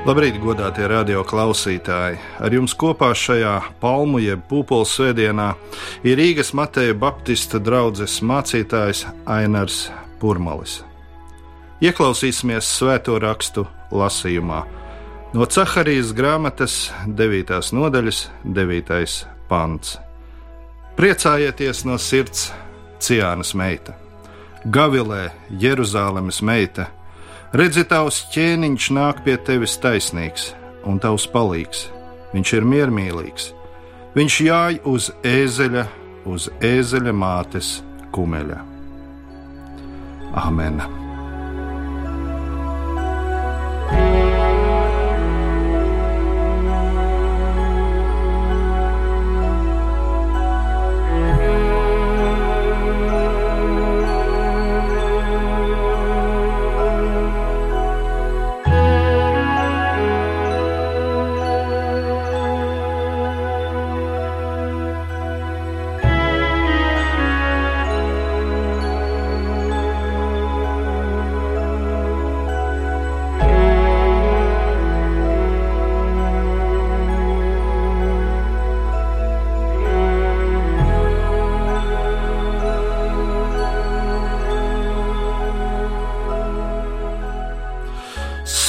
Labrīt, godātie radio klausītāji! Ar jums kopā šajā palmu jeb pūpoles svētdienā ir Rīgas Mateja Baptista draugs mācītājs Ainars Purmalis. Ieklausīsimies svēto rakstu lasījumā no Caharijas grāmatas 9. nodaļas, 9. pants. Priecājieties no sirds, Ciānas meita, Gavilē, Jeruzālēmas meita! Redzi, tavs ķēniņš nāk pie tevis taisnīgs, un tavs palīgs. Viņš ir miermīlīgs. Viņš jāj uz ēzeļa, uz ēzeļa mātes kumeļa. Amen!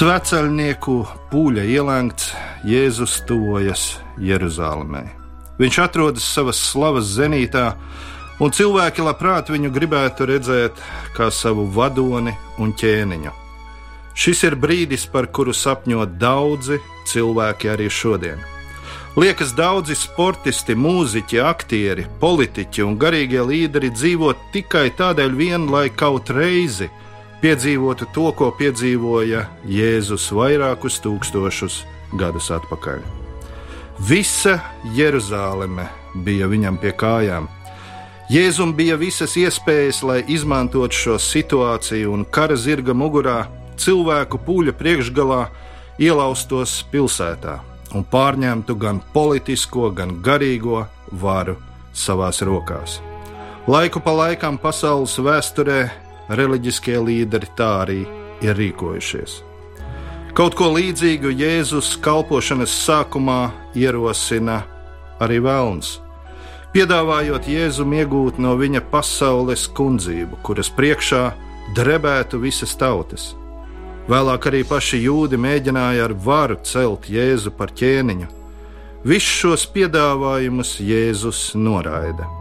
Sveceļnieku pūļa ielēgts, Jēzus tuvojas Jeruzalemē. Viņš atrodas savas slavas zenītā, un cilvēki labprāt viņu gribētu redzēt kā savu vadoni un ķēniņu. Šis ir brīdis, par kuru sapņo daudzi cilvēki arī šodien. Liekas, daudzi sportisti, mūziķi, aktieri, politiķi un garīgie līderi dzīvo tikai tādēļ, vien, lai kaut reizi piedzīvotu to, ko piedzīvoja Jēzus vairākus tūkstošus gadus atpakaļ. Visa Jeruzaleme bija viņam pie kājām. Jēzum bija visas iespējas, lai izmantotu šo situāciju un kara zirga mugurā, cilvēku pūļa priekšgalā ielaustos pilsētā un pārņemtu gan politisko, gan garīgo varu savās rokās. Laiku pa laikam pasaules vēsturē reliģiskie līderi tā arī ir rīkojušies. Kaut ko līdzīgu Jēzus kalpošanas sākumā ierosina arī Vēlns, piedāvājot Jēzum iegūt no viņa pasaules kundzību, kuras priekšā drebētu visas tautas. Vēlāk arī paši jūdi mēģināja ar varu celt Jēzu par ķēniņu. Visus šos piedāvājumus Jēzus noraida.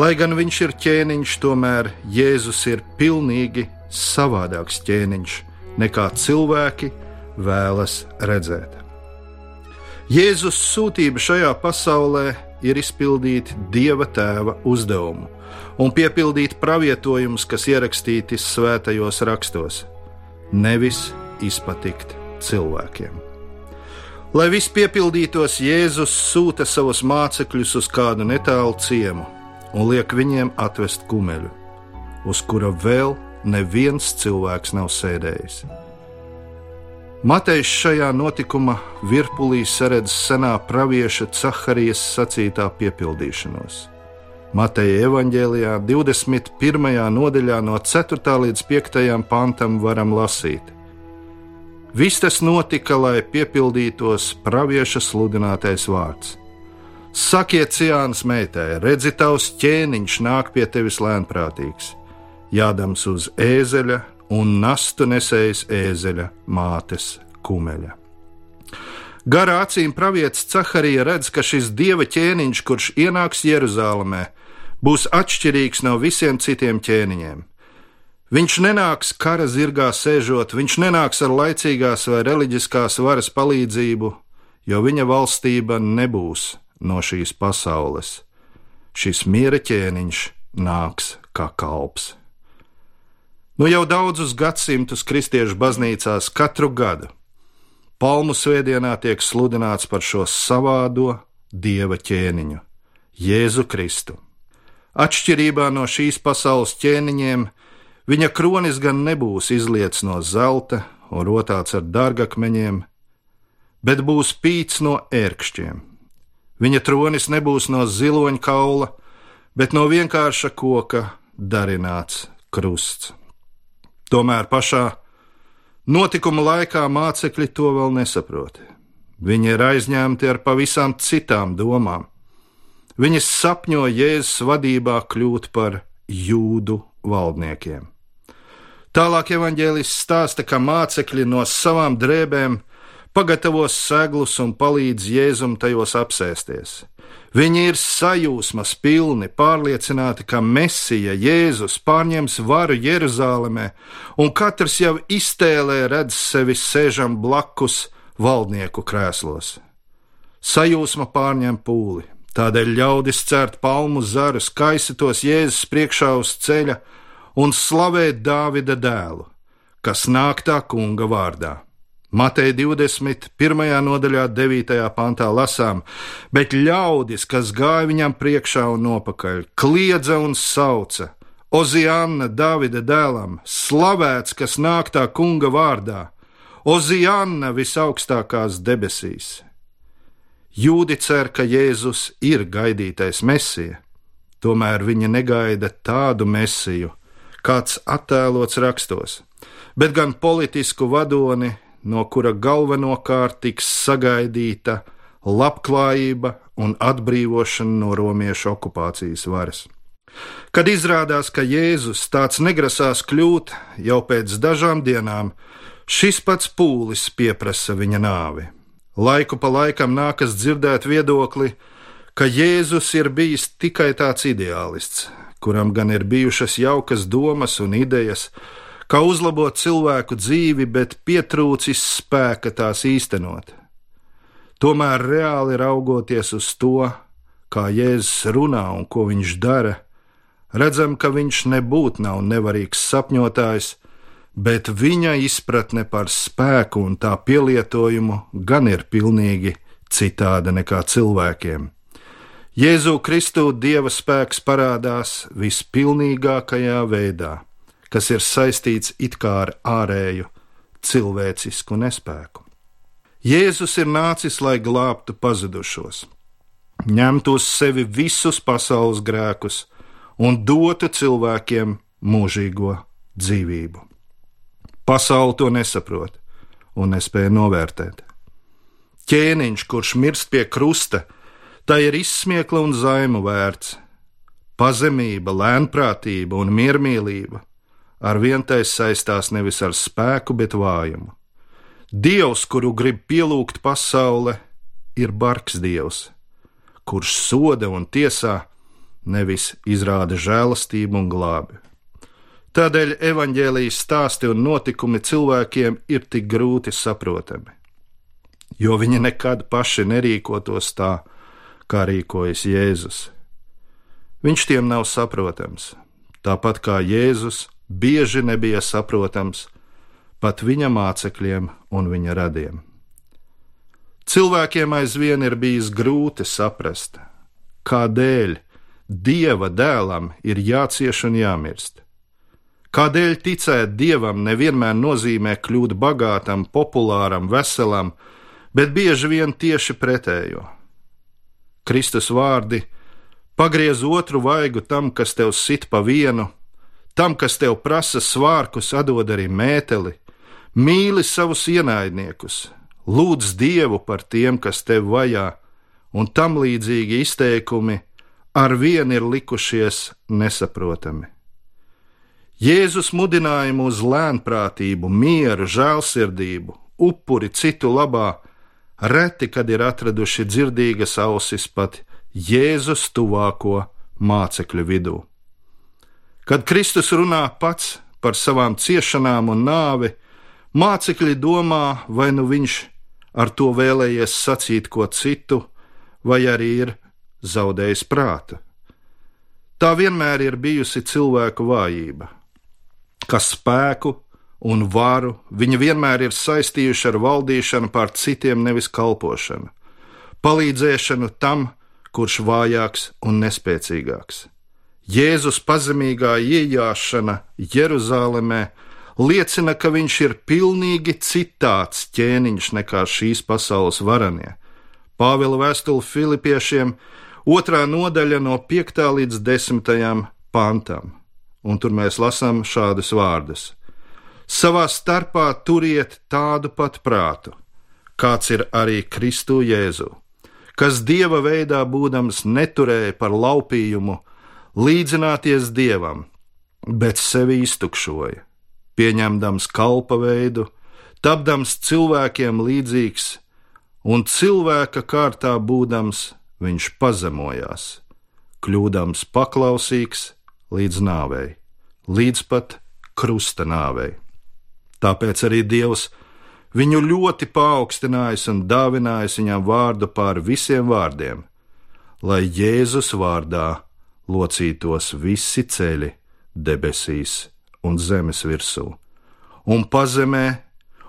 Lai gan viņš ir ķēniņš, tomēr Jēzus ir pilnīgi savādāks ķēniņš nekā cilvēki vēlas redzēt. Jēzus sūtība šajā pasaulē ir izpildīt Dieva tēva uzdevumu un piepildīt pravietojumus, kas ierakstīti svētajos rakstos, nevis izpatikt cilvēkiem. Lai viss piepildītos, Jēzus sūta savus mācekļus uz kādu netālu ciemu, un liek viņiem atvest kumeļu, uz kura vēl neviens cilvēks nav sēdējis. Matejs šajā notikuma virpulī saredz senā pravieša Caharijas sacītā piepildīšanos. Mateja evanģēlijā 21. nodaļā no 4. līdz 5. pantam varam lasīt. Viss tas notika, lai piepildītos pravieša sludinātais vārds Sakiet, Ciānas meitai, redzi, tavs ķēniņš nāk pie tevis lēnprātīgs, jādams uz ēzeļa un nastu nesējis ēzeļa mātes kumeļa. Garā acīm pravietis Caharija redz, ka šis dieva ķēniņš, kurš ienāks Jeruzālēmē, būs atšķirīgs no visiem citiem ķēniņiem. Viņš nenāks kara zirgā sēžot, viņš nenāks ar laicīgās vai reliģiskās varas palīdzību, jo viņa valstība nebūs no šīs pasaules. Šis miera ķēniņš nāks kā kalps. Nu jau daudzus gadsimtus kristiešu baznīcās katru gadu Palmu svētdienā tiek sludināts par šo savādo dieva ķēniņu, Jēzu Kristu. Atšķirībā no šīs pasaules ķēniņiem, viņa kronis gan nebūs izliets no zelta un rotāts ar dārgakmeņiem, bet būs pīts no ērkšķiem Viņa tronis nebūs no ziloņa kaula, bet no vienkārša koka darināts krusts. Tomēr pašā Notikuma laikā mācekļi to vēl nesaprot. Viņi ir aizņemti ar pavisam citām domām. Viņi sapņo Jēzus vadībā kļūt par jūdu valdniekiem. Tālāk evanģēlists stāsta, ka mācekļi no savām drēbēm pagatavos seglus un palīdz Jēzum tajos apsēsties. Viņi ir sajūsmas pilni, pārliecināti, ka Mesija Jēzus pārņems varu Jeruzalemē, un katrs jau iztēlē redz sevi sēžam blakus valdnieku krēslos. Sajūsma pārņem pūli, tādēļ ļaudis cērt palmu zarus, kaisitos Jēzus priekšā uz ceļa un slavēt Dāvida dēlu, kas nāk tā kunga vārdā. Mateja 21. nodaļā, 9. pantā lasām, bet ļaudis, kas gāja viņam priekšā un nopakaļ, kliedza un sauca: Oziāna, Davida dēlam, slavēts, kas nāk tā kunga vārdā, Oziāna visaugstākās debesīs. Jūdi cer, ka Jēzus ir gaidītais mesija, tomēr viņi negaida tādu mesiju, kāds attēlots rakstos, bet gan politisku vadoni, no kura galvenokārt tiks sagaidīta labklājība un atbrīvošana no romiešu okupācijas varas. Kad izrādās, ka Jēzus tāds negrasās kļūt, jau pēc dažām dienām šis pats pūlis pieprasa viņa nāvi. Laiku pa laikam nākas dzirdēt viedokli, ka Jēzus ir bijis tikai tāds ideālists, kuram gan ir bijušas jaukas domas un idejas, kā uzlabot cilvēku dzīvi, bet pietrūcis spēka tās īstenot. Tomēr reāli raugoties uz to, kā Jēzus runā un ko viņš dara, redzam, ka viņš nebūtu nav nevarīgs sapņotājs, bet viņa izpratne par spēku un tā pielietojumu gan ir pilnīgi citāda nekā cilvēkiem. Jēzu Kristu Dieva spēks parādās vispilnīgākajā veidā kas ir saistīts it kā ar ārēju cilvēcisku nespēku. Jēzus ir nācis, lai glābtu pazudušos, ņemtu uz sevi visus pasaules grēkus un dotu cilvēkiem mūžīgo dzīvību. Pasaule to nesaprot un nespēja novērtēt. Ķēniņš, kurš mirst pie krusta, tā ir izsmiekla un zaimu vērts. Pazemība, lēnprātība un miermīlība ar vientais saistās nevis ar spēku, bet vājumu. Dievs, kuru grib pielūgt pasaule, ir bargs dievs, kurš soda un tiesā, nevis izrāda žēlastību un glābi. Tādēļ evaņģēlijas stāsti un notikumi cilvēkiem ir tik grūti saprotami, jo viņi nekad paši nerīkotos tā, kā rīkojas Jēzus. Viņš tiem nav saprotams, tāpat kā Jēzus bieži nebija saprotams pat viņa mācekļiem un viņa radiem. Cilvēkiem aizvien ir bijis grūti saprast, kādēļ dieva dēlam ir jācieš un jāmirst. Kādēļ ticēt dievam nevienmēr nozīmē kļūt bagātam, populāram, veselam, bet bieži vien tieši pretējo. Kristus vārdi pagriez otru vaigu tam, kas tev sit pa vienu, Tam, kas tev prasa svārkus, atdod arī mēteli, mīli savus ienaidniekus, lūdz Dievu par tiem, kas tev vajā, un tam līdzīgi izteikumi ar vienu ir likušies nesaprotami. Jēzus mudinājumu uz lēnprātību, mieru, žēlsirdību, upuri citu labā, reti kad ir atraduši dzirdīgas ausis pat Jēzus tuvāko mācekļu vidū. Kad Kristus runā pats par savām ciešanām un nāvi, mācekļi domā, vai nu viņš ar to vēlējies sacīt ko citu, vai arī ir zaudējis prātu. Tā vienmēr ir bijusi cilvēku vājība, kas spēku un varu viņi vienmēr ir saistījuši ar valdīšanu pār citiem, nevis kalpošanu, palīdzēšanu tam, kurš vājāks un nespēcīgāks. Jēzus pazemīgā iejāšana Jeruzalemē liecina, ka viņš ir pilnīgi citāds ķēniņš nekā šīs pasaules varanie. Pāvila vēstule Filipiešiem, otrā nodaļa no 5. līdz 10. pantam, un tur mēs lasām šādus vārdus: Savā starpā turiet tādu pat prātu, kāds ir arī Kristu Jēzu, kas dieva veidā būdams neturēja par laupījumu līdzināties dievam, bet sevi iztukšoja, pieņemdams kalpa veidu, tapdams cilvēkiem līdzīgs, un cilvēka kārtā būdams viņš pazemojās, kļūdams paklausīgs līdz nāvei, līdz pat krusta nāvei. Tāpēc arī Dievs viņu ļoti paaugstinājis un dāvinājis viņam vārdu pār visiem vārdiem, lai Jēzus vārdā locītos visi ceļi debesīs un zemes virsū, un pazemē,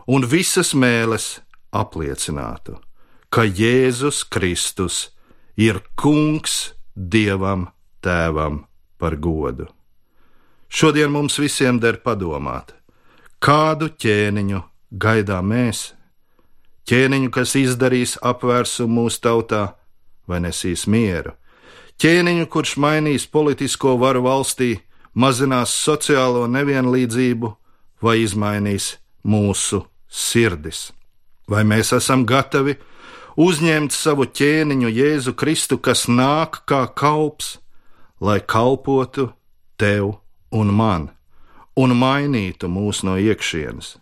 un visas mēles apliecinātu, ka Jēzus Kristus ir Kungs Dievam Tēvam par godu. Šodien mums visiem der padomāt, Kādu ķēniņu gaidām mēs? Ķēniņu, kas izdarīs apvērsumu mūsu tautā, vai nesīs mieru? Ķēniņu, kurš mainīs politisko varu valstī, mazinās sociālo nevienlīdzību vai izmainīs mūsu sirdis? Vai mēs esam gatavi uzņemt savu ķēniņu Jēzu Kristu, kas nāk kā kalps, lai kalpotu tev un man? un mainītu mūs no iekšienes.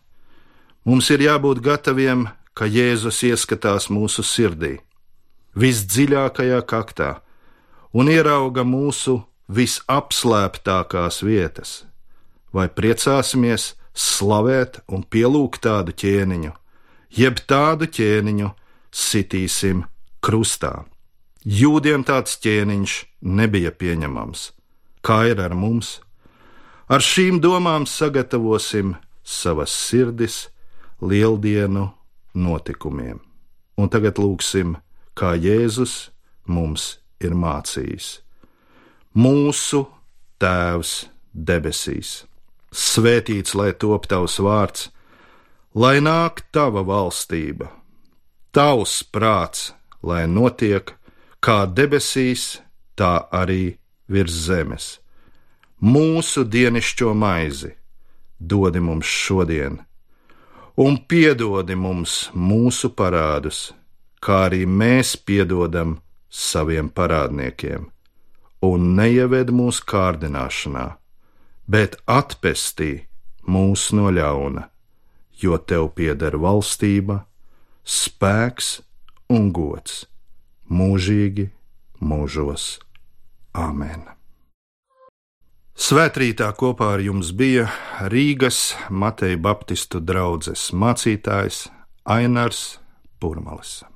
Mums ir jābūt gataviem, ka Jēzus ieskatās mūsu sirdī, visdziļākajā kaktā, un ierauga mūsu visapslēptākās vietas. Vai priecāsimies slavēt un pielūgt tādu ķēniņu, jeb tādu ķēniņu sitīsim krustā. Jūdiem tāds ķēniņš nebija pieņemams. Kā ir ar mums? Ar šīm domām sagatavosim savas sirdis lieldienu notikumiem. Un tagad lūksim, kā Jēzus mums ir mācījis. Mūsu Tēvs debesīs, svētīts lai top tavs vārds, lai nāk tava valstība, tavs prāts, lai notiek kā debesīs, tā arī virs zemes. Mūsu dienascho maizi dodi mums šodien, un piedodi mums mūsu parādus, kā arī mēs piedodam saviem parādniekiem, un neieved mūsu kārdināšanā, bet atpestī mūs no ļauna, jo tev pieder valstība, spēks un gods mūžīgi mūžos. Āmen! Svētrītā kopā ar jums bija Rīgas Mateja Baptistu draugs mācītājs Ainārs Pūrmalis.